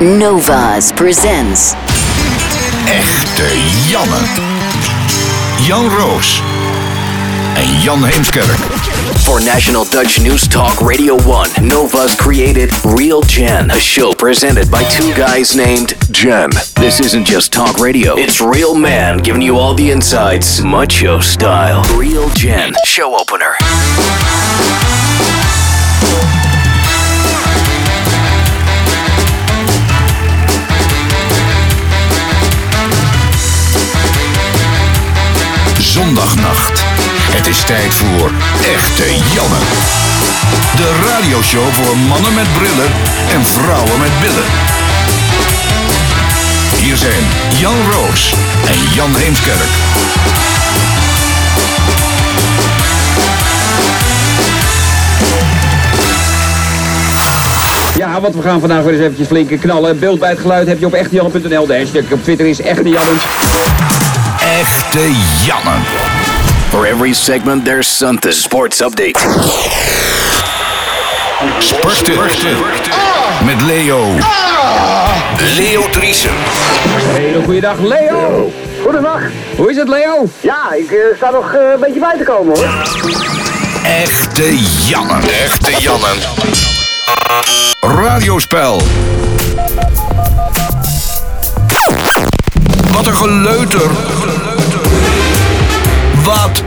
Nova's presents Echte Janne. Jan Roos en Jan Heemskerk. For National Dutch News Talk Radio 1, Nova's created Real Gen, a show presented by two guys named Gen. This isn't just talk radio, it's real man giving you all the insights, macho style. Real Gen, show opener. Het is tijd voor Echte Janne. De radioshow voor mannen met brillen en vrouwen met billen. Hier zijn Jan Roos en Jan Heemskerk. Ja, want we gaan vandaag weer eens eventjes flinke knallen. Beeld bij het geluid heb je op echtejan.nl. De hashtag op Twitter is Echte Jannens. Echte Janne. For every segment, there's something. Sports update. Sporten. Met Leo. Leo Driesen. Hele goede dag, Leo. Goedendag. Hoe is het, Leo? Ja, ik eh, sta nog eh, een beetje bij te komen hoor. Echte Janne. Echte Janne. Radiospel. Wat een geleuter.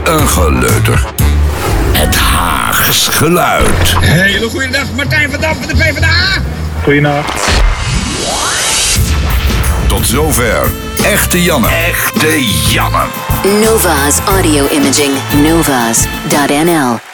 Een geleuter. Het Haags geluid. Hele goede dag, Martijn van Dam van de PvdA. Goedenacht. Tot zover. Echte Janne. Echte Janne. Nova's audio imaging. Novas.nl